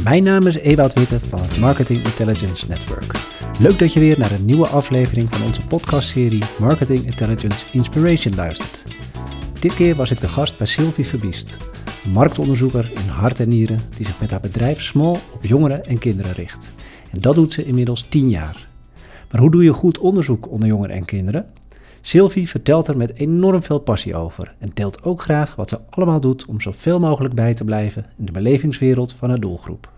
Mijn naam is Ewout Witte van het Marketing Intelligence Network. Leuk dat je weer naar een nieuwe aflevering van onze podcastserie Marketing Intelligence Inspiration luistert. Dit keer was ik de gast bij Sylvie Verbiest, marktonderzoeker in hart en nieren die zich met haar bedrijf Small op jongeren en kinderen richt. En dat doet ze inmiddels 10 jaar. Maar hoe doe je goed onderzoek onder jongeren en kinderen? Sylvie vertelt er met enorm veel passie over en deelt ook graag wat ze allemaal doet om zoveel mogelijk bij te blijven in de belevingswereld van haar doelgroep.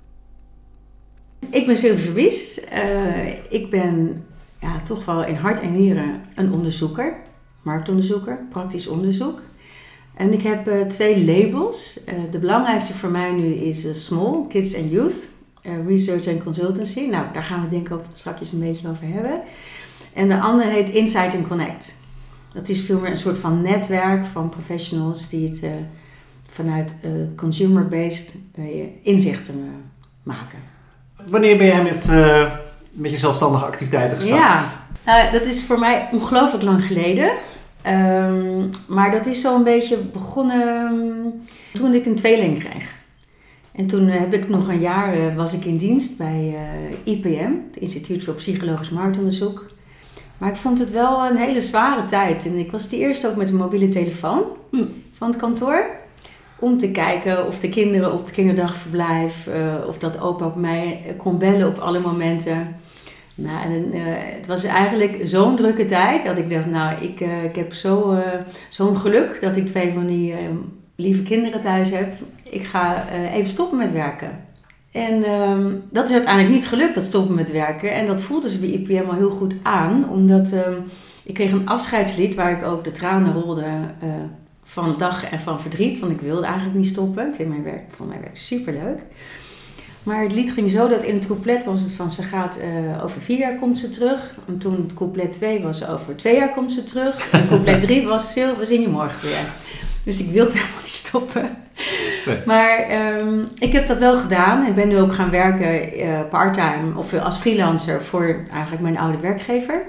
Ik ben Sylvie Verbiest. Uh, ik ben ja, toch wel in hart en nieren een onderzoeker, marktonderzoeker, praktisch onderzoek. En ik heb uh, twee labels. Uh, de belangrijkste voor mij nu is Small, Kids and Youth, Research and Consultancy. Nou, daar gaan we denk ik straks een beetje over hebben. En de andere heet Insight and Connect. Dat is veel meer een soort van netwerk van professionals die het uh, vanuit uh, consumer-based uh, inzichten maken. Wanneer ben jij met, met je zelfstandige activiteiten gestart? Ja, nou, dat is voor mij ongelooflijk lang geleden. Um, maar dat is zo een beetje begonnen um, toen ik een tweeling kreeg. En toen heb ik nog een jaar, was ik in dienst bij IPM, het Instituut voor Psychologisch Marktonderzoek. Maar ik vond het wel een hele zware tijd. En ik was de eerste ook met een mobiele telefoon hm. van het kantoor. Om te kijken of de kinderen op het kinderdagverblijf, uh, of dat opa op mij kon bellen op alle momenten. Nou, en uh, het was eigenlijk zo'n drukke tijd dat ik dacht, nou, ik, uh, ik heb zo, zo'n geluk dat ik twee van die lieve kinderen thuis heb. Ik ga even stoppen met werken. En um, dat is uiteindelijk niet gelukt, dat stoppen met werken. En dat voelde ze bij IPM al heel goed aan, omdat um, ik kreeg een afscheidslied waar ik ook de tranen rolde uh, van dag en van verdriet. Want ik wilde eigenlijk niet stoppen. Ik vind mijn werk, vond mijn werk superleuk. Maar het lied ging zo dat in het couplet was het van ze gaat uh, over vier jaar komt ze terug. En toen het couplet 2 was over twee jaar komt ze terug. En couplet 3 was we zien je morgen weer. Dus ik wilde helemaal niet stoppen. Maar um, ik heb dat wel gedaan. Ik ben nu ook gaan werken uh, parttime of als freelancer voor eigenlijk mijn oude werkgever.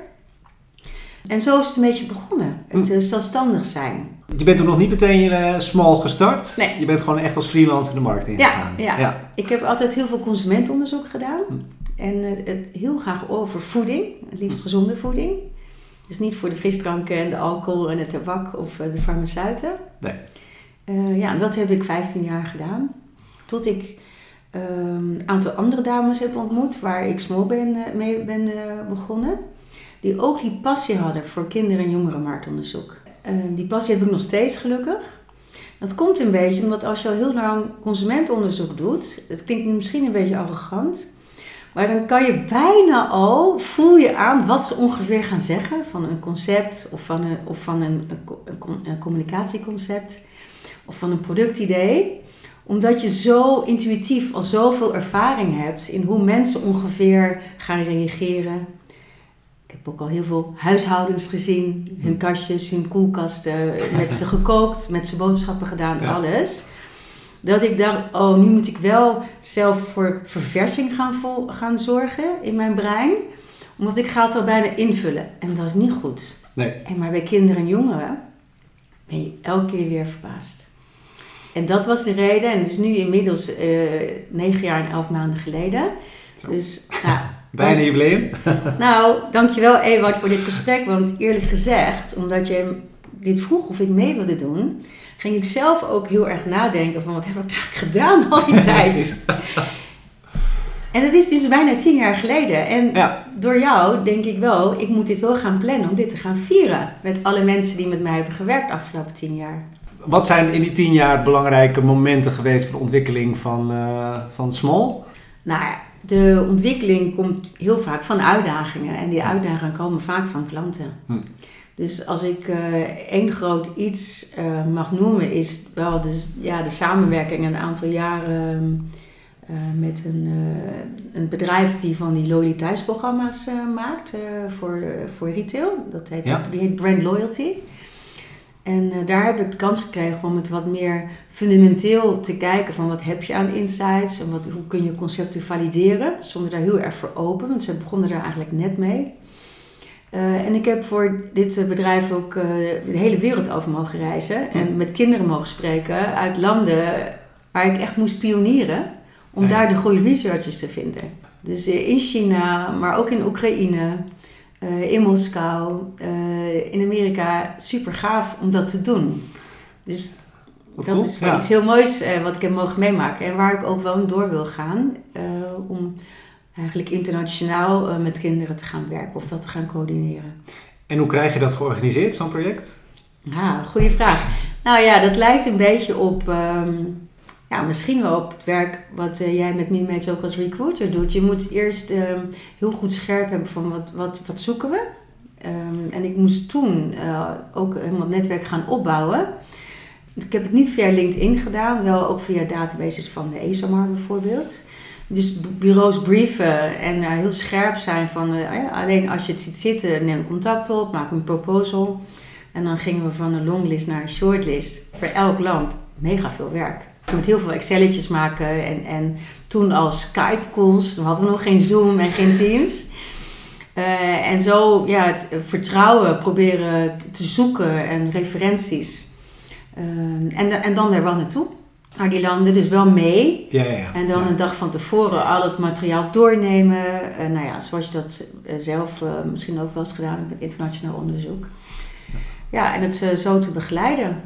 En zo is het een beetje begonnen. Het uh, zelfstandig zijn. Je bent toen nog niet meteen uh, small gestart. Nee. Je bent gewoon echt als freelancer de markt ingegaan. Ja, ja. ja. ik heb altijd heel veel consumentenonderzoek gedaan. Hm. En heel graag over voeding. Het liefst gezonde voeding. Dus niet voor de frisdranken en de alcohol en het tabak of de farmaceuten. Nee. Uh, ja, dat heb ik 15 jaar gedaan. Tot ik een um, aantal andere dames heb ontmoet waar ik small ben, uh, mee ben uh, begonnen. Die ook die passie hadden voor kinder- en jongerenmarktonderzoek. die passie heb ik nog steeds gelukkig. Dat komt een beetje omdat als je al heel lang consumentonderzoek doet, het klinkt misschien een beetje arrogant, maar dan kan je bijna al, voel je aan wat ze ongeveer gaan zeggen van een concept of van een, of van een, een, een communicatieconcept of van een productidee omdat je zo intuïtief al zoveel ervaring hebt in hoe mensen ongeveer gaan reageren. Ik heb ook al heel veel huishoudens gezien, hun kastjes, hun koelkasten, met ze gekookt, met ze boodschappen gedaan, alles. Dat ik dacht, oh, nu moet ik wel zelf voor verversing gaan, vol, gaan zorgen in mijn brein. Omdat ik ga het al bijna invullen. En dat is niet goed. Nee. En maar bij kinderen en jongeren ben je elke keer weer verbaasd. En dat was de reden. En het is nu inmiddels uh, negen jaar en elf maanden geleden. Zo. Dus, nou, Bijna jubileum. nou, dankjewel Ewart voor dit gesprek. Want eerlijk gezegd, omdat je dit vroeg of ik mee wilde doen... ging ik zelf ook heel erg nadenken van wat heb ik eigenlijk gedaan al die tijd. En dat is dus bijna tien jaar geleden. En Ja. door jou denk ik wel, ik moet dit wel gaan plannen om dit te gaan vieren. Met alle mensen die met mij hebben gewerkt de afgelopen tien jaar. Wat zijn in die tien jaar belangrijke momenten geweest voor de ontwikkeling van, eh, van Small? Nou ja, de ontwikkeling komt heel vaak van uitdagingen. En die uitdagingen komen vaak van klanten. Hm. Dus als ik eh, één groot iets eh, mag noemen, is wel de, ja, de samenwerking een aantal jaren uh, met een, uh, een bedrijf die van die loyaliteitsprogramma's uh, maakt voor, voor retail. Dat heet, Ja. Die heet Brand Loyalty. En daar heb ik de kans gekregen om het wat meer fundamenteel te kijken van wat heb je aan insights en wat, hoe kun je concepten valideren. Zonder daar heel erg voor open, want ze begonnen daar eigenlijk net mee. En ik heb voor dit bedrijf ook de hele wereld over mogen reizen. En met kinderen mogen spreken uit landen waar ik echt moest pionieren. Om Ja. daar de goede researchers te vinden. Dus eh, in China, maar ook in Oekraïne, eh, in Moskou, eh, in Amerika. Super gaaf om dat te doen. Dus dat is wel Ja. iets heel moois wat ik heb mogen meemaken. En waar ik ook wel door wil gaan. om eigenlijk internationaal met kinderen te gaan werken of dat te gaan coördineren. En hoe krijg je dat georganiseerd, zo'n project? Ja, goede vraag. Nou ja, dat lijkt een beetje op, ehm, ja, misschien wel op het werk wat eh, jij met MeMatch ook als recruiter doet. Je moet eerst ehm, heel goed scherp hebben van wat, wat, wat zoeken we. Ehm, en ik moest toen eh, ook helemaal netwerk gaan opbouwen. Ik heb het niet via LinkedIn gedaan, wel ook via databases van de ESOMAR bijvoorbeeld. Dus bu- bureaus brieven en eh, heel scherp zijn van ja, alleen als je het ziet zitten, neem contact op, maak een proposal. En dan gingen we van een longlist naar een shortlist. Voor elk land mega veel werk. Je moet heel veel Excelletjes maken en, en toen al Skype calls. Dan hadden we nog geen Zoom en geen Teams. Eh, en zo ja, het vertrouwen proberen te zoeken en referenties. Eh, en, en dan er wel naartoe. Naar die landen, dus wel mee. Ja, ja, ja. En dan een dag van tevoren al het materiaal doornemen. Eh, nou ja, zoals je dat zelf misschien ook wel eens gedaan hebt met internationaal onderzoek. Ja, en het zo te begeleiden.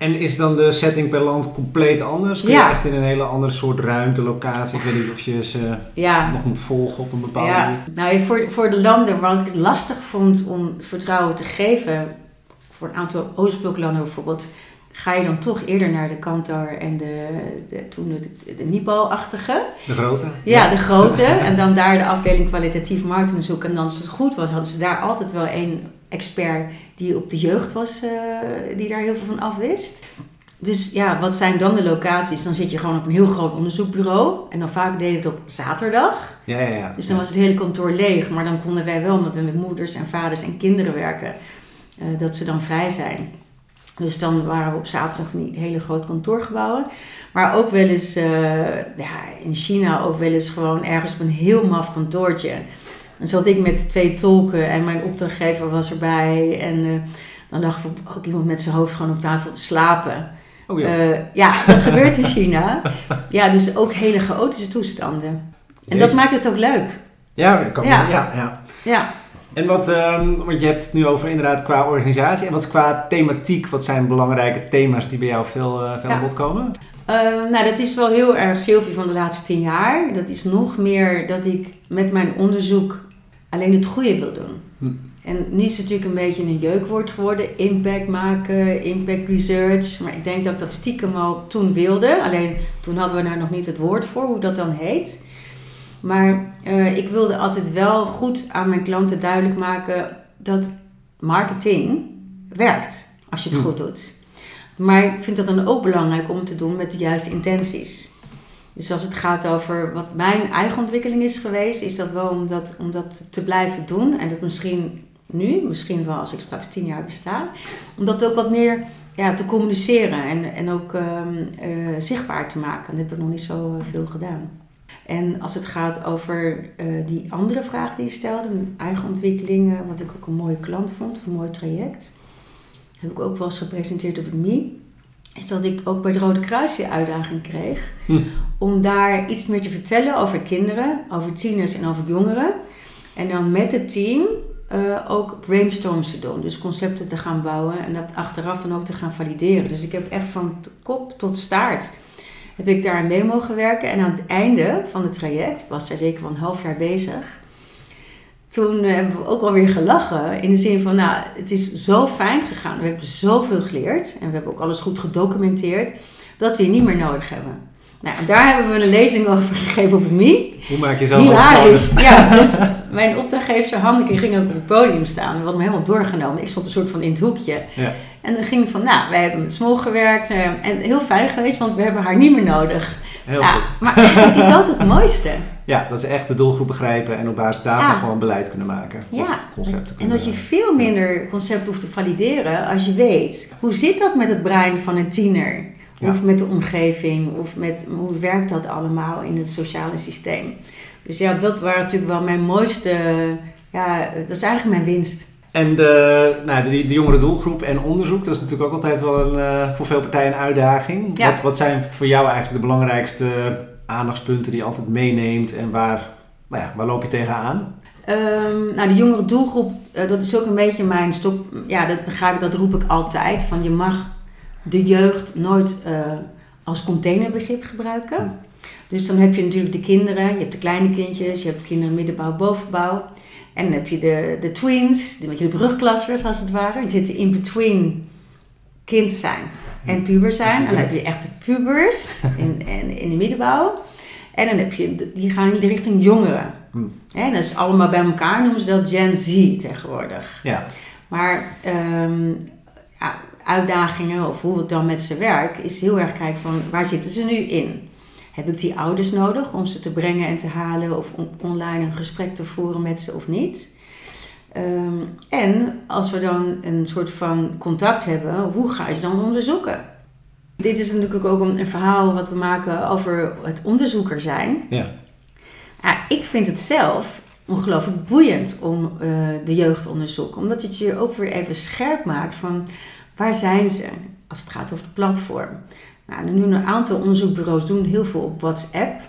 En is dan de setting per land compleet anders? Kun je Ja. echt in een hele andere soort ruimte, locatie? Ik weet niet of je ze Ja, nog moet volgen op een bepaalde ja. manier. Nou, voor, voor de landen waar ik het lastig vond om het vertrouwen te geven, voor een aantal Oostbloklanden bijvoorbeeld, ga je dan toch eerder naar de Kantar en de, de, toen de, de Nipo-achtige. De grote? Ja, de grote. En dan daar de afdeling kwalitatief marktonderzoek. En dan als het goed was, hadden ze daar altijd wel één expert die op de jeugd was, eh, die daar heel veel van afwist. Dus ja, wat zijn dan de locaties? Dan zit je gewoon op een heel groot onderzoekbureau. En dan vaak we het op zaterdag. Ja, ja, ja. Dus dan was het hele kantoor leeg. Maar dan konden wij wel, omdat we met moeders en vaders en kinderen werken, eh, dat ze dan vrij zijn. Dus dan waren we op zaterdag van die hele grote kantoorgebouwen. Maar ook wel eens, eh, ja, in China ook wel eens gewoon ergens op een heel maf kantoortje. Dan zat ik met twee tolken en mijn opdrachtgever was erbij. En eh, dan lag ook iemand met zijn hoofd gewoon op tafel te slapen. Oh ja. Eh, ja, dat gebeurt in China. Ja, dus ook hele chaotische toestanden. En dat maakt het ook leuk. Ja, dat kan Ja. ja. ja, Ja. En wat, ehm, want je hebt het nu over inderdaad qua organisatie. En wat qua thematiek, wat zijn belangrijke thema's die bij jou veel, eh, veel Ja. aan bod komen? Eh, nou, dat is wel heel erg Sylvie van de laatste tien jaar. Dat is nog meer dat ik met mijn onderzoek alleen het goede wil doen. Hm. En nu is het natuurlijk een beetje een jeukwoord geworden. Impact maken, impact research. Maar ik denk dat ik dat stiekem al toen wilde. Alleen toen hadden we daar nog niet het woord voor, hoe dat dan heet. Maar eh, ik wilde altijd wel goed aan mijn klanten duidelijk maken dat marketing werkt als je het Hm. goed doet. Maar ik vind dat dan ook belangrijk om te doen met de juiste intenties. Dus als het gaat over wat mijn eigen ontwikkeling is geweest, is dat wel om dat, om dat te blijven doen. En dat misschien nu, misschien wel als ik straks tien jaar besta, om dat ook wat meer ja, te communiceren en, en ook ehm, eh, zichtbaar te maken. Dat heb ik nog niet zo eh, veel gedaan. En als het gaat over eh, die andere vraag die je stelde, mijn eigen ontwikkeling, wat ik ook een mooie klant vond, een mooi traject, heb ik ook wel eens gepresenteerd op het MI, is dat ik ook bij het Rode Kruis die uitdaging kreeg Hm. om daar iets meer te vertellen over kinderen, over tieners en over jongeren. En dan met het team eh, ook brainstorms te doen, dus concepten te gaan bouwen en dat achteraf dan ook te gaan valideren. Dus ik heb echt van kop tot staart heb ik daar mee mogen werken. En aan het einde van het traject, was daar zeker wel een half jaar bezig, toen eh, hebben we ook alweer gelachen. In de zin van, nou, het is zo fijn gegaan. We hebben zoveel geleerd. En we hebben ook alles goed gedocumenteerd. Dat we je niet meer nodig hebben. Nou, daar hebben we een lezing over gegeven op het MI. Hoe maak je zelf Hilarisch. Ja, dus mijn opdrachtgever Hanneke ging ook op het podium staan. We hadden me helemaal doorgenomen. Ik stond een soort van in het hoekje. Ja. En dan ging van, nou, wij hebben met Smol gewerkt. eh, En heel fijn geweest, want we hebben haar niet meer nodig. Heel ja, goed. maar eigenlijk is dat het mooiste. Ja, dat ze echt de doelgroep begrijpen en op basis daarvan Ja. gewoon beleid kunnen maken. Ja, concepten en kunnen dat je veel minder concept hoeft te valideren als je weet hoe zit dat met het brein van een tiener, Ja. of met de omgeving, of met hoe werkt dat allemaal in het sociale systeem. Dus ja, dat waren natuurlijk wel mijn mooiste, ja, dat is eigenlijk mijn winst. En de, nou, de, de jongere doelgroep en onderzoek, dat is natuurlijk ook altijd wel een, eh, voor veel partijen een uitdaging. Ja. Wat, wat zijn voor jou eigenlijk de belangrijkste aandachtspunten die je altijd meeneemt en waar, nou ja, waar loop je tegenaan? Um, nou, de jongere doelgroep, uh, dat is ook een beetje mijn stop. Ja, dat, ga ik, dat roep ik altijd. Van je mag de jeugd nooit uh, als containerbegrip gebruiken. Dus dan heb je natuurlijk de kinderen, je hebt de kleine kindjes, je hebt kinderen middenbouw, bovenbouw. En dan heb je de, de tweens, de, de brugklassers als het ware. Die zitten in between kind zijn en puber zijn. En dan heb je echt de pubers in, in, in de middenbouw. En dan heb je, die gaan in de richting jongeren. Hmm. En dat is allemaal bij elkaar, noemen ze dat Gen Z tegenwoordig. Ja. Maar um, ja, uitdagingen of hoe ik dan met ze werk, is heel erg kijken van waar zitten ze nu in? Heb ik die ouders nodig om ze te brengen en te halen of online een gesprek te voeren met ze of niet? Um, en als we dan een soort van contact hebben, hoe ga je ze dan onderzoeken? Dit is natuurlijk ook een, verhaal wat we maken over het onderzoeker zijn. Ja. ja ik vind het zelf ongelooflijk boeiend om uh, de jeugd te onderzoeken. Omdat het je ook weer even scherp maakt van waar zijn ze als het gaat over het platform. Nou, nu een aantal onderzoekbureaus doen heel veel op WhatsApp.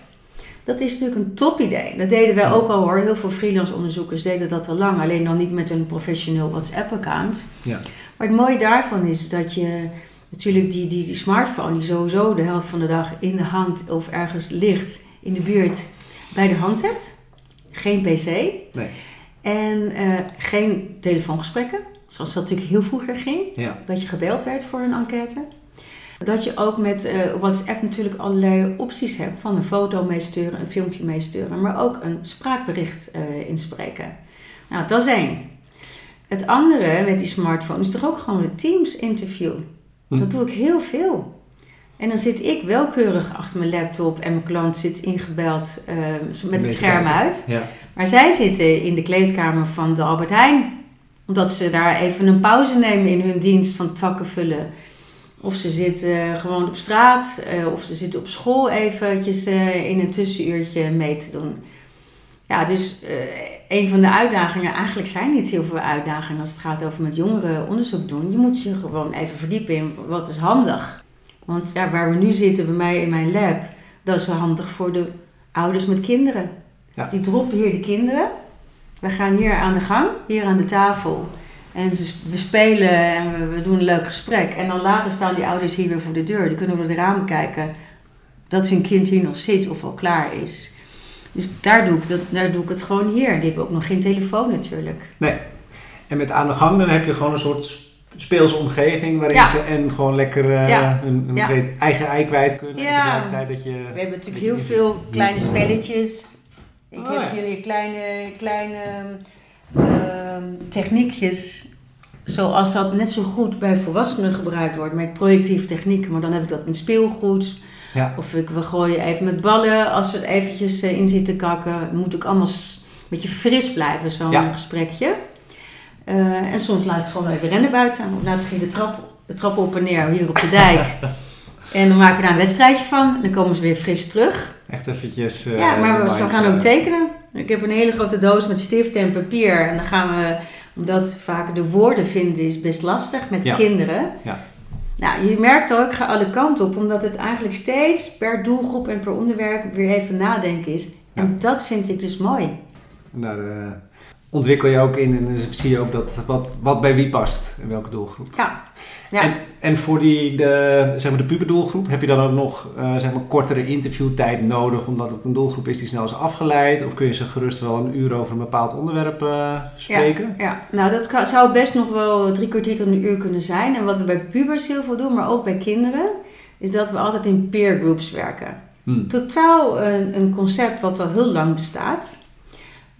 Dat is natuurlijk een top idee. Dat deden wij ook al hoor. Heel veel freelance onderzoekers deden dat al lang. Alleen dan niet met een professioneel WhatsApp-account. Ja. Maar het mooie daarvan is dat je natuurlijk die, die, die smartphone, die sowieso de helft van de dag in de hand of ergens ligt in de buurt, bij de hand hebt. Geen PC. Nee. En uh, geen telefoongesprekken. Zoals dat natuurlijk heel vroeger ging. Ja. Dat je gebeld werd voor een enquête. Dat je ook met uh, WhatsApp natuurlijk allerlei opties hebt. Van een foto meesturen, een filmpje meesturen. Maar ook een spraakbericht uh, inspreken. Nou, dat is één. Het andere met die smartphone is toch ook gewoon een Teams interview. Hm. Dat doe ik heel veel. En dan zit ik welkeurig achter mijn laptop en mijn klant zit ingebeld uh, met het scherm uit. Ja. Maar zij zitten in de kleedkamer van de Albert Heijn. Omdat ze daar even een pauze nemen in hun dienst van vakken vullen. Of ze zitten gewoon op straat. Uh, of ze zitten op school eventjes uh, in een tussenuurtje mee te doen. Ja, dus een van de uitdagingen, eigenlijk zijn niet heel veel uitdagingen als het gaat over met jongeren onderzoek doen. Je moet je gewoon even verdiepen in wat is handig. Want ja, waar we nu zitten bij mij in mijn lab, dat is wel handig voor de ouders met kinderen. Ja. Die droppen hier de kinderen. We gaan hier aan de gang, hier aan de tafel. En ze, we spelen en we, we, doen een leuk gesprek. En dan later staan die ouders hier weer voor de deur. Die kunnen door het raam kijken dat hun kind hier nog zit of al klaar is. Dus daar doe ik, dat, daar doe ik het gewoon hier. Die hebben ook nog geen telefoon natuurlijk. Nee. En met aan de gang dan heb je gewoon een soort speelse omgeving waarin Ja. ze en gewoon lekker eh, Ja. Ja. weet, eigen ei kwijt kunnen. En tegelijkertijd dat je... We hebben natuurlijk heel veel kleine spelletjes. Ik Oh, heb jullie kleine, kleine techniekjes. Zoals dat net zo goed bij volwassenen gebruikt wordt met projectieve technieken. Maar dan heb ik dat met speelgoed. Ja. Of ik, we gooien even met ballen als we er eventjes eh, in zitten kakken. Moet ook allemaal een beetje fris blijven, zo'n Ja. gesprekje. Eh, en soms laat ik gewoon even rennen buiten. Of laat ik de trap, de trap op en neer, hier op de dijk. en dan maken we daar een wedstrijdje van. En dan komen ze weer fris terug. Echt eventjes... eh, ja, maar we, gaan ook tekenen. Ik heb een hele grote doos met stift en papier. En dan gaan we, omdat vaak de woorden vinden is best lastig met Ja. kinderen. Ja. Nou, je merkt ook, ik ga alle kanten op, omdat het eigenlijk steeds per doelgroep en per onderwerp weer even nadenken is. En dat vind ik dus mooi. Daar eh, ontwikkel je ook in en dan zie je ook dat, wat, wat bij wie past en welke doelgroep. Ja. Ja. En, en voor die, de, zeg maar de puberdoelgroep heb je dan ook nog eh, zeg maar kortere interviewtijd nodig omdat het een doelgroep is die snel is afgeleid? Of kun je ze gerust wel een uur over een bepaald onderwerp eh, spreken? Ja, nou dat kan- zou best nog wel drie kwartier tot een uur kunnen zijn. En wat we bij pubers heel veel doen, maar ook bij kinderen, is dat we altijd in peer groups werken. Hm. Totaal een, een concept wat al heel lang bestaat.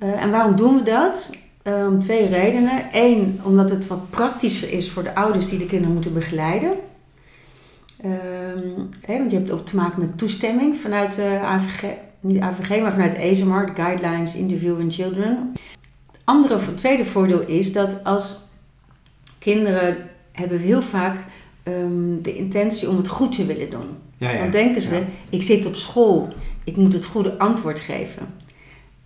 Eh, en waarom doen we dat? Eh, Om twee redenen. Eén, omdat het wat praktischer is voor de ouders die de kinderen moeten begeleiden. Ehm, want je hebt ook te maken met toestemming vanuit de AVG, niet de AVG, maar vanuit ESMAR, de Guidelines Interviewing Children. Het andere, het tweede voordeel is dat als kinderen hebben heel vaak ehm, de intentie om het goed te willen doen. Ja, ja. Dan denken ze, Ja. ik zit op school, ik moet het goede antwoord geven.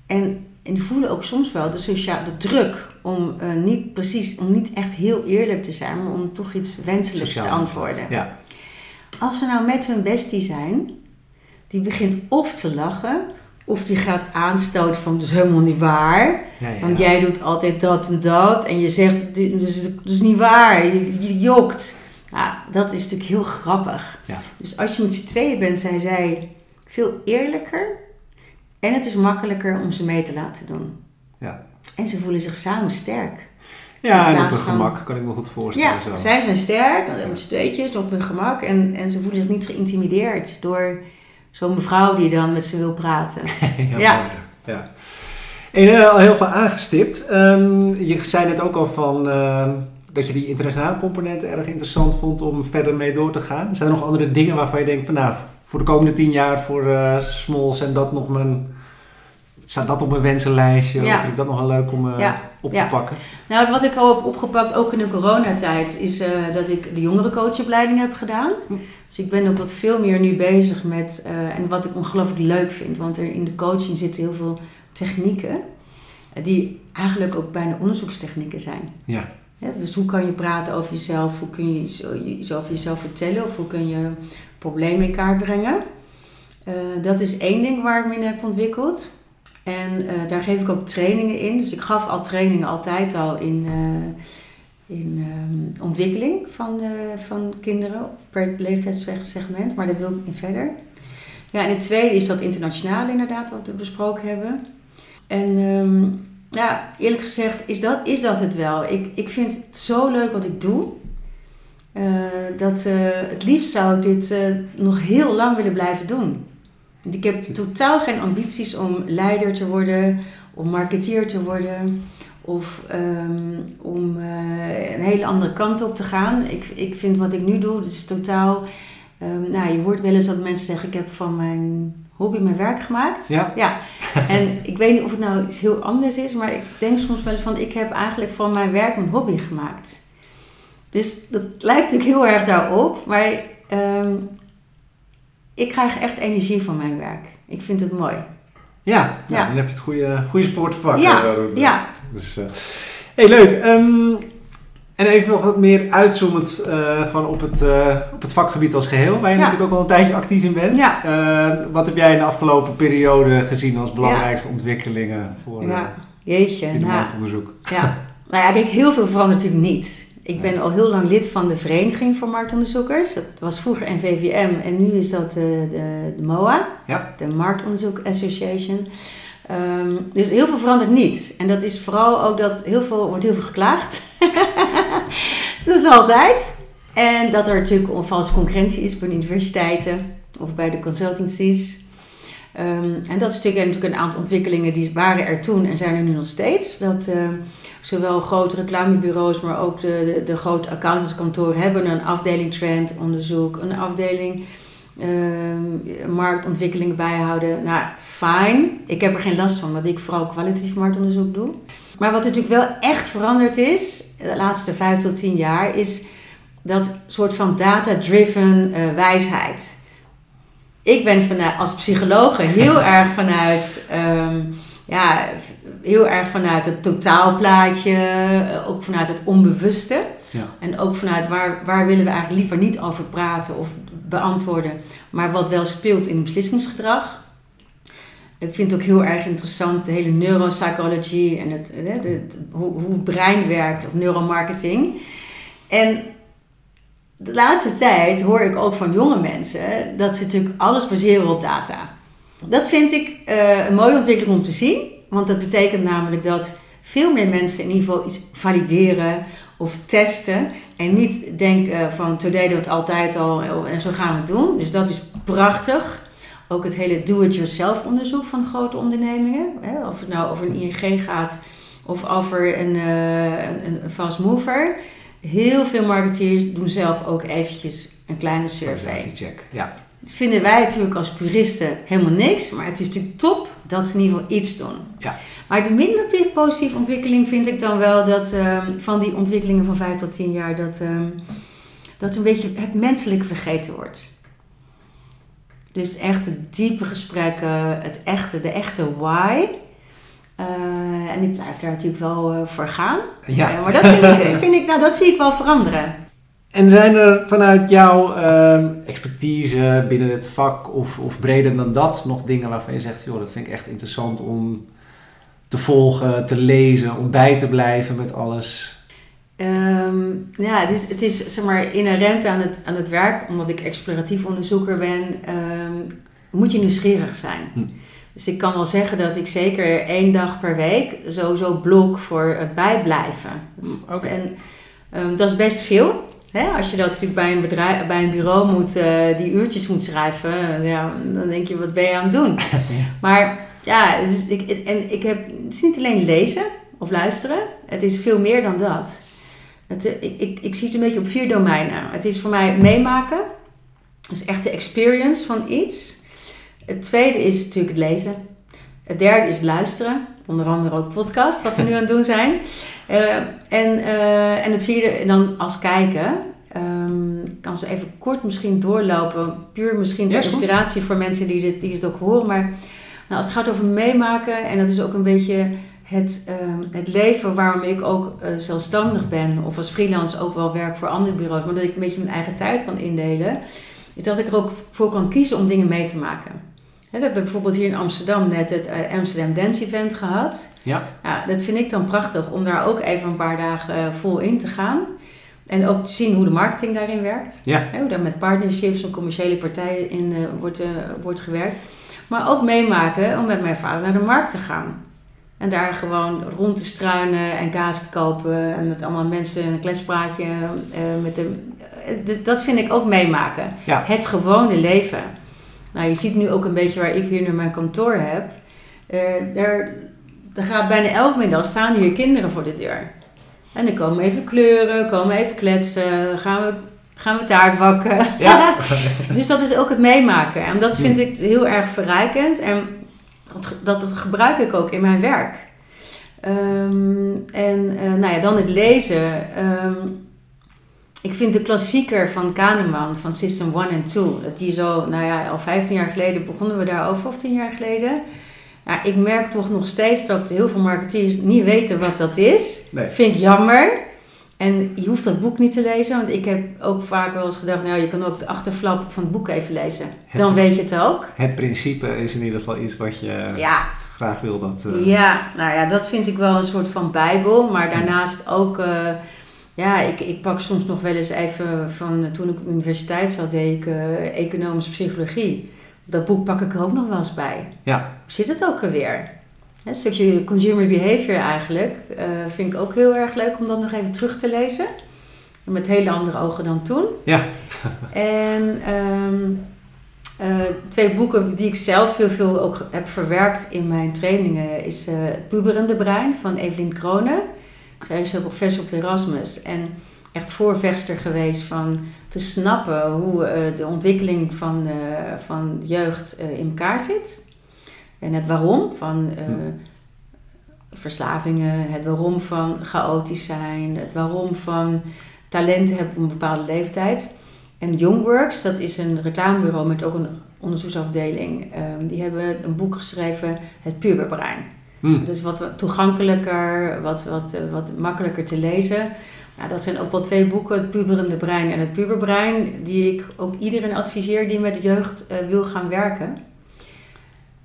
En, en die voelen ook soms wel de, socia- de druk om, eh, niet precies, om niet echt heel eerlijk te zijn, maar om toch iets wenselijks Sociaal te antwoorden. Ja, Als ze nou met hun bestie zijn, die begint of te lachen, of die gaat aanstoten van, is helemaal niet waar. Ja, ja. Want jij doet altijd dat en dat. En je zegt, is niet waar. Je, je jokt. Nou, dat is natuurlijk heel grappig. Ja. Dus als je met z'n tweeën bent, zijn zij veel eerlijker. En het is makkelijker om ze mee te laten doen. Ja. En ze voelen zich samen sterk. Ja, en op hun gemak kan ik me goed voorstellen. Ja, zo. zij zijn sterk, met z'n tweetjes, op hun gemak. En, en ze voelen zich niet geïntimideerd door zo'n mevrouw die dan met ze wil praten. ja. Ja. mooi, ja. En je hebt al heel veel aangestipt. Ehm, je zei net ook al van ehm, dat je die internationale componenten erg interessant vond om verder mee door te gaan. Zijn er nog andere dingen waarvan je denkt van nou, voor de komende tien jaar voor eh Smalls en dat nog mijn... Staat dat op mijn wensenlijstje? Ja. Of vind ik dat nog wel leuk om eh, Ja, op te pakken? Nou, wat ik al heb opgepakt, ook in de coronatijd, is eh, dat ik de jongerencoachopleiding heb gedaan. Hm. Dus ik ben ook wat veel meer nu bezig met, en wat ik ongelooflijk leuk vind, want er in de coaching zitten heel veel technieken, die eigenlijk ook bijna onderzoekstechnieken zijn. Ja. Ja, dus hoe kan je praten over jezelf, hoe kun je iets over jezelf vertellen of hoe kun je problemen in kaart brengen. Eh, dat is één ding waar ik me in heb ontwikkeld. En eh, daar geef ik ook trainingen in. Dus ik gaf al trainingen altijd al in, eh, in ehm, ontwikkeling van, van kinderen per leeftijdssegment. Maar daar wil ik niet verder. Ja, en het tweede is dat internationale inderdaad, wat we besproken hebben. En ehm, ja, eerlijk gezegd is dat, is dat het wel. Ik, ik vind het zo leuk wat ik doe. Eh, dat eh, het liefst zou ik dit eh, nog heel lang willen blijven doen. Ik heb totaal geen ambities om leider te worden, om marketeer te worden of ehm, om een hele andere kant op te gaan. Ik, ik vind wat ik nu doe, is totaal. ehm, nou, je hoort wel eens dat mensen zeggen: Ik heb van mijn hobby mijn werk gemaakt. Ja. ja. En ik weet niet of het nou iets heel anders is, maar ik denk soms wel eens van: Ik heb eigenlijk van mijn werk mijn hobby gemaakt. Dus dat lijkt natuurlijk heel erg daarop, maar ehm, ik krijg echt energie van mijn werk. Ik vind het mooi. Ja, nou, Ja. dan heb je het goede, goede spoor te pakken. Ja. Dus, eh hey, leuk. Ehm, en even nog wat meer uitzoomend eh, van op het, eh, op het vakgebied als geheel, waar je Ja. natuurlijk ook al een tijdje actief in bent. Ja. Eh, wat heb jij in de afgelopen periode gezien als belangrijkste ontwikkelingen voor Ja, jeetje. in de Nou, marktonderzoek? ja. nou ja, kijk, heel veel verandert natuurlijk niet. Ik ben al heel lang lid van de Vereniging voor Marktonderzoekers. Dat was vroeger NVVM en nu is dat de, de, de MOA, Ja. de Marktonderzoek Association. Ehm, dus heel veel verandert niet. En dat is vooral ook dat heel veel, wordt heel veel geklaagd. dat is altijd. En dat er natuurlijk onvalse concurrentie is bij de universiteiten of bij de consultancies. Ehm, en dat is natuurlijk, natuurlijk een aantal ontwikkelingen die waren er toen en zijn er nu nog steeds. Dat eh, zowel grote reclamebureaus, maar ook de, de, de grote accountantskantoren hebben een afdeling trendonderzoek, een afdeling ehm, marktontwikkelingen bijhouden. Nou, fijn. Ik heb er geen last van, want ik vooral kwalitatief marktonderzoek doe. Maar wat natuurlijk wel echt veranderd is, de laatste vijf tot tien jaar, is dat soort van data-driven eh, wijsheid. Ik ben vanuit, als psycholoog heel erg vanuit, ehm, ja, heel erg vanuit het totaalplaatje, eh, ook vanuit het onbewuste. Ja. En ook vanuit waar, waar willen we eigenlijk liever niet over praten of beantwoorden, maar wat wel speelt in beslissingsgedrag. Ik vind het ook heel erg interessant, de hele neuropsychology en het, de, de, de- hoe, hoe het brein werkt, of neuromarketing. En de laatste tijd hoor ik ook van jonge mensen dat ze natuurlijk alles baseren op data. Dat vind ik eh, een mooie ontwikkeling om te zien, want dat betekent namelijk dat veel meer mensen in ieder geval iets valideren of testen en niet denken van zo deden we het altijd al en zo gaan we het doen. Dus dat is prachtig. Ook het hele do-it-yourself onderzoek van grote ondernemingen. Hè, of het nou over een ING gaat of over een, eh, een, een fast mover. Heel veel marketeers doen zelf ook eventjes een kleine survey. check. Ja. Vinden wij natuurlijk als puristen helemaal niks. Maar het is natuurlijk top dat ze in ieder geval iets doen. Ja. Maar de minder positieve ontwikkeling vind ik dan wel dat ehm, van die ontwikkelingen van 5 tot 10 jaar dat, ehm, dat een beetje het menselijk vergeten wordt. Dus echt de diepe gesprekken, het echte, de echte why. Eh, en ik blijf daar natuurlijk wel eh, voor gaan. Ja. Eh, maar dat vind ik, vind ik, nou, dat zie ik wel veranderen. En zijn er vanuit jouw ehm, expertise binnen het vak of, of breder dan dat nog dingen waarvan je zegt, joh, dat vind ik echt interessant om te volgen, te lezen, om bij te blijven met alles? Ehm, ja, het is, het is zeg maar inherent aan het, aan het werk, omdat ik exploratief onderzoeker ben, ehm, moet je nieuwsgierig zijn. Hm. Dus ik kan wel zeggen dat ik zeker één dag per week sowieso blok voor het bijblijven. Oké. En um, dat is best veel. Hè? Als je dat natuurlijk bij een, bedrijf, bij een bureau moet, uh, die uurtjes moet schrijven, ja, dan denk je, wat ben je aan het doen? Maar ja, dus ik, en ik heb, het is niet alleen lezen of luisteren, het is veel meer dan dat. Het, ik, ik, ik zie het een beetje op vier domeinen. Het is voor mij meemaken, dus echt de experience van iets. Het tweede is natuurlijk het lezen. Het derde is luisteren. Onder andere ook podcast, wat we nu aan het doen zijn. Uh, en, uh, en het vierde dan als kijken. Um, ik kan ze even kort misschien doorlopen. Puur misschien ter inspiratie voor mensen die dit, die dit ook horen. Maar nou, als het gaat over meemaken, en dat is ook een beetje het, uh, het leven waarom ik ook uh, zelfstandig ben. Of als freelance ook wel werk voor andere bureaus. Maar dat ik een beetje mijn eigen tijd kan indelen. Is dat ik er ook voor kan kiezen om dingen mee te maken. We hebben bijvoorbeeld hier in Amsterdam net het uh, Amsterdam Dance Event gehad. Ja. ja. Dat vind ik dan prachtig om daar ook even een paar dagen vol in te gaan. En ook te zien hoe de marketing daarin werkt. Ja. hoe daar met partnerships en commerciële partijen in uh, wordt, uh, wordt gewerkt. Maar ook meemaken om met mijn vader naar de markt te gaan. En daar gewoon rond te struinen en kaas te kopen. En met allemaal mensen een kletspraatje. met de, dat vind ik ook meemaken. Ja. Het gewone leven. Nou, je ziet nu ook een beetje waar ik hier nu mijn kantoor heb. Uh, er, er gaat bijna elke middag staan hier kinderen voor de deur. En dan komen even kleuren, komen even kletsen, gaan we, gaan we taart bakken. Ja. dus dat is ook het meemaken. En dat vind ik heel erg verrijkend. En dat, dat gebruik ik ook in mijn werk. Um, en uh, nou ja, dan het lezen. Um, ik vind de klassieker van Kahneman, van System 1 en 2, dat die zo, nou ja, al 15 jaar geleden begonnen we daarover, of 10 jaar geleden. Ja, ik merk toch nog steeds dat heel veel marketeers niet weten wat dat is. Nee. Vind ik jammer. En je hoeft dat boek niet te lezen, want ik heb ook vaak wel eens gedacht, nou je kan ook de achterflap van het boek even lezen. Dan weet je het ook. Het principe is in ieder geval iets wat je ja. graag wil dat... Uh... Ja, nou ja, dat vind ik wel een soort van bijbel, maar daarnaast ook... Uh, ja, ik, ik pak soms nog wel eens even van toen ik op de universiteit zat, deed ik uh, economische psychologie. Dat boek pak ik er ook nog wel eens bij. Ja. Zit het ook alweer? Een stukje consumer behavior eigenlijk. Uh, vind ik ook heel erg leuk om dat nog even terug te lezen. Met hele andere ogen dan toen. Ja. en um, uh, twee boeken die ik zelf heel veel ook heb verwerkt in mijn trainingen is uh, Het Puberende Brein van Evelien Kronen. Zij is ook professor op Erasmus en echt voorvechter geweest van te snappen hoe uh, de ontwikkeling van, uh, van jeugd uh, in elkaar zit. En het waarom van verslavingen, het waarom van chaotisch zijn, het waarom van talenten hebben op een bepaalde leeftijd. En Youngworks, dat is een reclamebureau met ook een onderzoeksafdeling, um, die hebben een boek geschreven, Het Puberbrein. Hmm. Dus wat toegankelijker, wat, wat, eh, wat makkelijker te lezen. Nou, dat zijn ook wel twee boeken, Het Puberende Brein en Het Puberbrein, die ik ook iedereen adviseer die met de jeugd uh, wil gaan werken.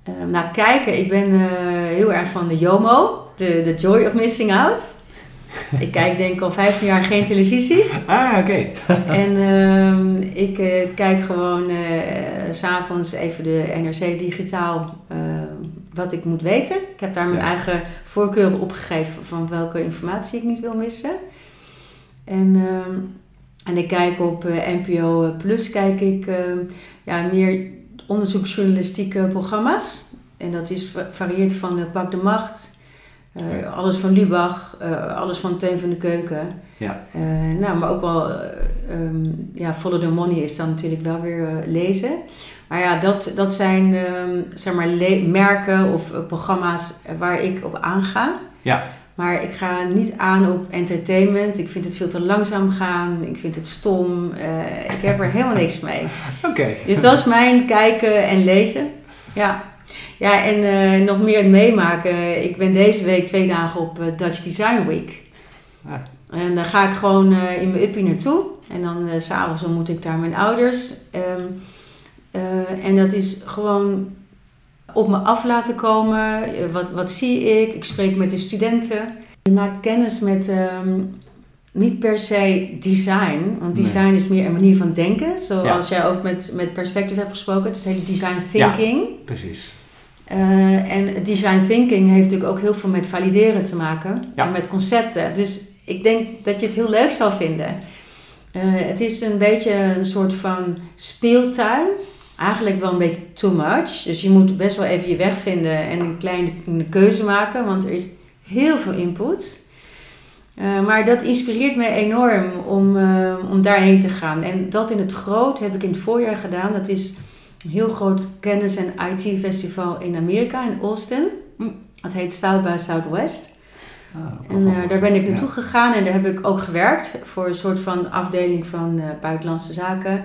Uh, nou, kijken, ik ben uh, heel erg van de JOMO, de, de Joy of Missing Out. ik kijk denk ik al 15 jaar geen televisie. Ah, oké. en uh, ik kijk gewoon s s'avonds even de NRC digitaal wat ik moet weten. Ik heb daar mijn eigen voorkeuren opgegeven van welke informatie ik niet wil missen. En, uh, en ik kijk op uh, eh, NPO Plus kijk ik uh, ja, meer onderzoeksjournalistieke programma's. En dat is varieert van uh, Pak de Macht, alles van Lubach, alles van Teun van de Keuken. Ja. nou, maar ook wel um, ja, Follow the Money is dan natuurlijk wel weer lezen. Maar ja, dat, dat zijn ehm, zeg maar merken of uh, programma's waar ik op aanga. Ja. Maar ik ga niet aan op entertainment. Ik vind het veel te langzaam gaan. Ik vind het stom. Uh, ik heb er helemaal niks mee. Oké. Dus dat is mijn kijken en lezen. Ja. Ja, en uh, nog meer meemaken. Ik ben deze week twee dagen op Dutch Design Week. Ah. En daar ga ik gewoon in mijn uppie naartoe. En dan s s'avonds ontmoet ik daar mijn ouders. Ehm, en dat is gewoon op me af laten komen. Wat, wat zie ik? Ik spreek met de studenten. Je maakt kennis met ehm, niet per se design. Want design is meer een manier van denken. Zoals jij ook met, met Perspective hebt gesproken. Het is hele design thinking. Ja, precies. Uh, en design thinking heeft natuurlijk ook heel veel met valideren te maken. En met concepten. Dus ik denk dat je het heel leuk zal vinden. Uh, het is een beetje een soort van speeltuin. Eigenlijk wel een beetje too much. Dus je moet best wel even je weg vinden en een kleine keuze maken. Want er is heel veel input. Uh, maar dat inspireert me enorm om, uh, om daarheen te gaan. En dat in het groot heb ik in het voorjaar gedaan. Dat is een heel groot kennis- en IT-festival in Amerika, in Austin. Hm. Dat heet South by Southwest. Ah, en uh, daar ben ik naartoe gegaan en daar heb ik ook gewerkt voor een soort van afdeling van buitenlandse zaken.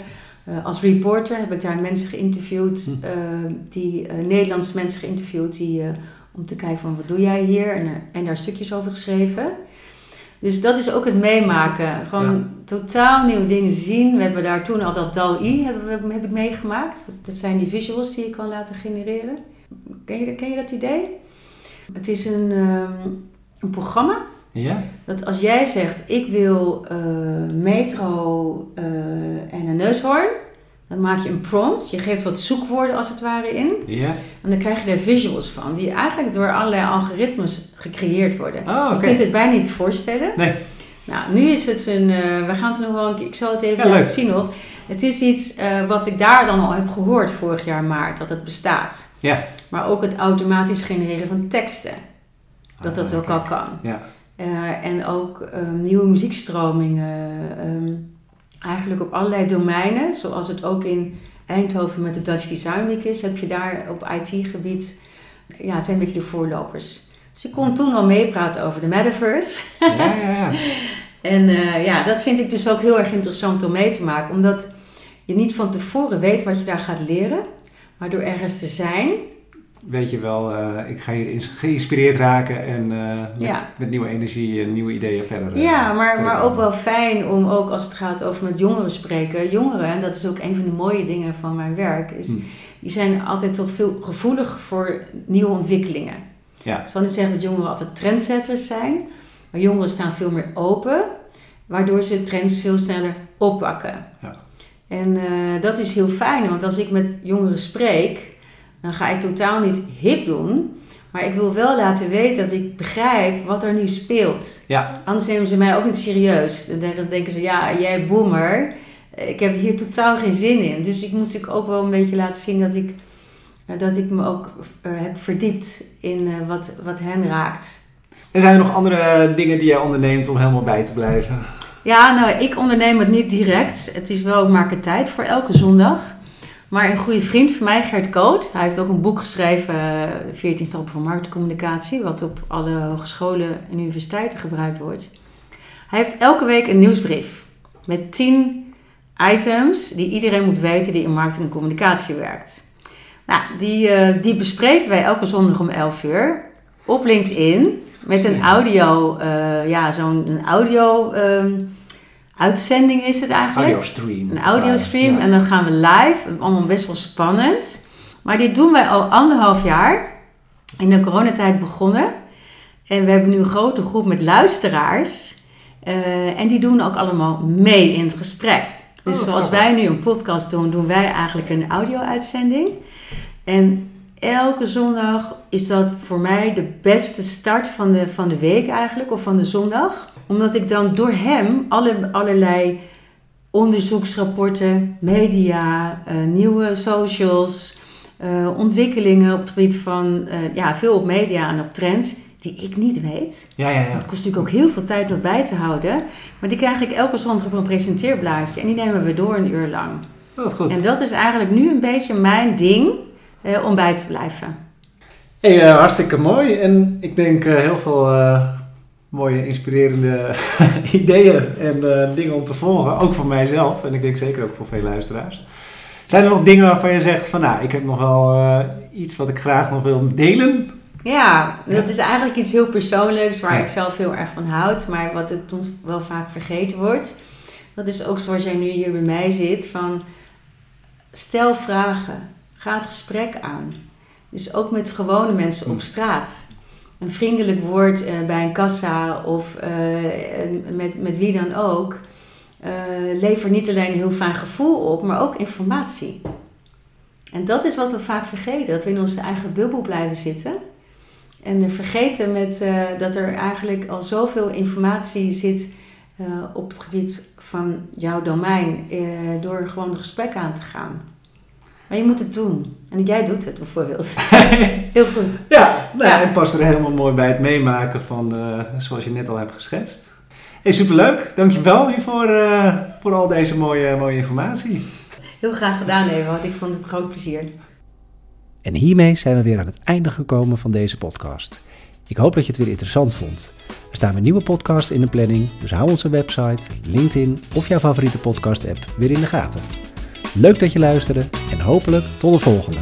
Als reporter heb ik daar mensen geïnterviewd, hm. die Nederlandse mensen geïnterviewd, die, om te kijken van wat doe jij hier en, en daar stukjes over geschreven. Dus dat is ook het meemaken. Gewoon totaal nieuwe dingen zien. We hebben daar toen al dat DAL-I hebben we, heb ik meegemaakt. Dat zijn die visuals die je kan laten genereren. Ken je, ken je dat idee? Het is een, ehm, een programma. Ja. Dat als jij zegt, ik wil uh, metro uh, en een neushoorn dan maak je een prompt. Je geeft wat zoekwoorden als het ware in. Ja. En dan krijg je er visuals van. Die eigenlijk door allerlei algoritmes gecreëerd worden. Oh, Je kunt het bijna niet voorstellen. Nee. Nou, nu is het een... Uh, we gaan het nog wel een keer... Ik zal het even laten zien nog. Het is iets uh, wat ik daar dan al heb gehoord vorig jaar maart. Dat het bestaat. Ja. Maar ook het automatisch genereren van teksten. Dat dat ah, ook al kan. Ja. Uh, en ook um, nieuwe muziekstromingen. Um, eigenlijk op allerlei domeinen, zoals het ook in Eindhoven met de Dutch Design Week is, heb je daar op IT-gebied, ja, het zijn een beetje de voorlopers. Dus ik kon toen al meepraten over de metaverse. Ja, ja, ja. en uh, ja, dat vind ik dus ook heel erg interessant om mee te maken, omdat je niet van tevoren weet wat je daar gaat leren, maar door ergens te zijn, weet je wel, uh, ik ga hier geïnspireerd raken en uh, met, met, nieuwe energie en nieuwe ideeën verder. Uh, ja, maar, maar ook wel fijn om ook als het gaat over met jongeren spreken. Jongeren, en dat is ook een van de mooie dingen van mijn werk, is hmm. die zijn altijd toch veel gevoelig voor nieuwe ontwikkelingen. Ja. Ik zal niet zeggen dat jongeren altijd trendsetters zijn, maar jongeren staan veel meer open, waardoor ze trends veel sneller oppakken. Ja. En dat is heel fijn, want als ik met jongeren spreek dan ga ik totaal niet hip doen. Maar ik wil wel laten weten dat ik begrijp wat er nu speelt. Ja. Anders nemen ze mij ook niet serieus. Dan denken ze, ja, jij boomer. Ik heb hier totaal geen zin in. Dus ik moet natuurlijk ook wel een beetje laten zien dat ik, dat ik me ook uh, heb verdiept in uh, wat, wat hen raakt. En zijn er nog andere dingen die jij onderneemt om helemaal bij te blijven? Ja, nou, ik onderneem het niet direct. Het is wel, ik maak er tijd voor elke zondag. Maar een goede vriend van mij, Gert Koot, hij heeft ook een boek geschreven, 14 eh, stappen voor marktcommunicatie, wat op alle hogescholen en universiteiten gebruikt wordt. Hij heeft elke week een nieuwsbrief met 10 items die iedereen moet weten die in marketing en communicatie werkt. Nou, die, uh, die bespreken wij elke zondag om 11 uur op LinkedIn met een audio, uh, ja, zo'n audio. Um, uitzending is het eigenlijk. Audiostream. Een audiostream. Ja. En dan gaan we live. Allemaal best wel spannend. Maar dit doen wij al anderhalf jaar. In de coronatijd begonnen. En we hebben nu een grote groep met luisteraars. Uh, en die doen ook allemaal mee in het gesprek. Dus oh, zoals wij nu een podcast doen, doen wij eigenlijk een audio-uitzending. En elke zondag is dat voor mij de beste start van de, van de week eigenlijk, of van de zondag omdat ik dan door hem alle, allerlei onderzoeksrapporten, media, uh, nieuwe socials, uh, ontwikkelingen op het gebied van, uh, ja, veel op media en op trends, die ik niet weet. Ja, ja, ja. Het kost natuurlijk ook heel veel tijd om bij te houden. Maar die krijg ik elke zondag op een presenteerblaadje en die nemen we door een uur lang. Dat is goed. En dat is eigenlijk nu een beetje mijn ding om bij te blijven. Hey, hartstikke mooi. En ik denk heel veel mooie, inspirerende ideeën en uh, dingen om te volgen. Ook voor mijzelf en ik denk zeker ook voor veel luisteraars. Zijn er nog dingen waarvan je zegt van nou, ik heb nog wel uh, iets wat ik graag nog wil delen? Ja, dat is eigenlijk iets heel persoonlijks waar ja. ik zelf heel erg van houd, maar wat het wel vaak vergeten wordt. Dat is ook zoals jij nu hier bij mij zit. Van stel vragen. Ga het gesprek aan. Dus ook met gewone mensen op straat. Een vriendelijk woord uh, bij een kassa of uh, met, met wie dan ook. Uh, levert niet alleen een heel fijn gevoel op, maar ook informatie. En dat is wat we vaak vergeten. Dat we in onze eigen bubbel blijven zitten. En vergeten met, dat er eigenlijk al zoveel informatie zit op het gebied van jouw domein. door gewoon het gesprek aan te gaan. Maar je moet het doen. En jij doet het bijvoorbeeld. Heel goed. Ja, nou, ja. het past er helemaal mooi bij het meemaken van uh, zoals je net al hebt geschetst. Hey, superleuk. Dankjewel hiervoor uh, voor al deze mooie, mooie informatie. Heel graag gedaan, Eva, want ik vond het een groot plezier. En hiermee zijn we weer aan het einde gekomen van deze podcast. Ik hoop dat je het weer interessant vond. Er staan weer nieuwe podcasts in de planning, dus hou onze website, LinkedIn of jouw favoriete podcast-app weer in de gaten. Leuk dat je luisterde en hopelijk tot de volgende.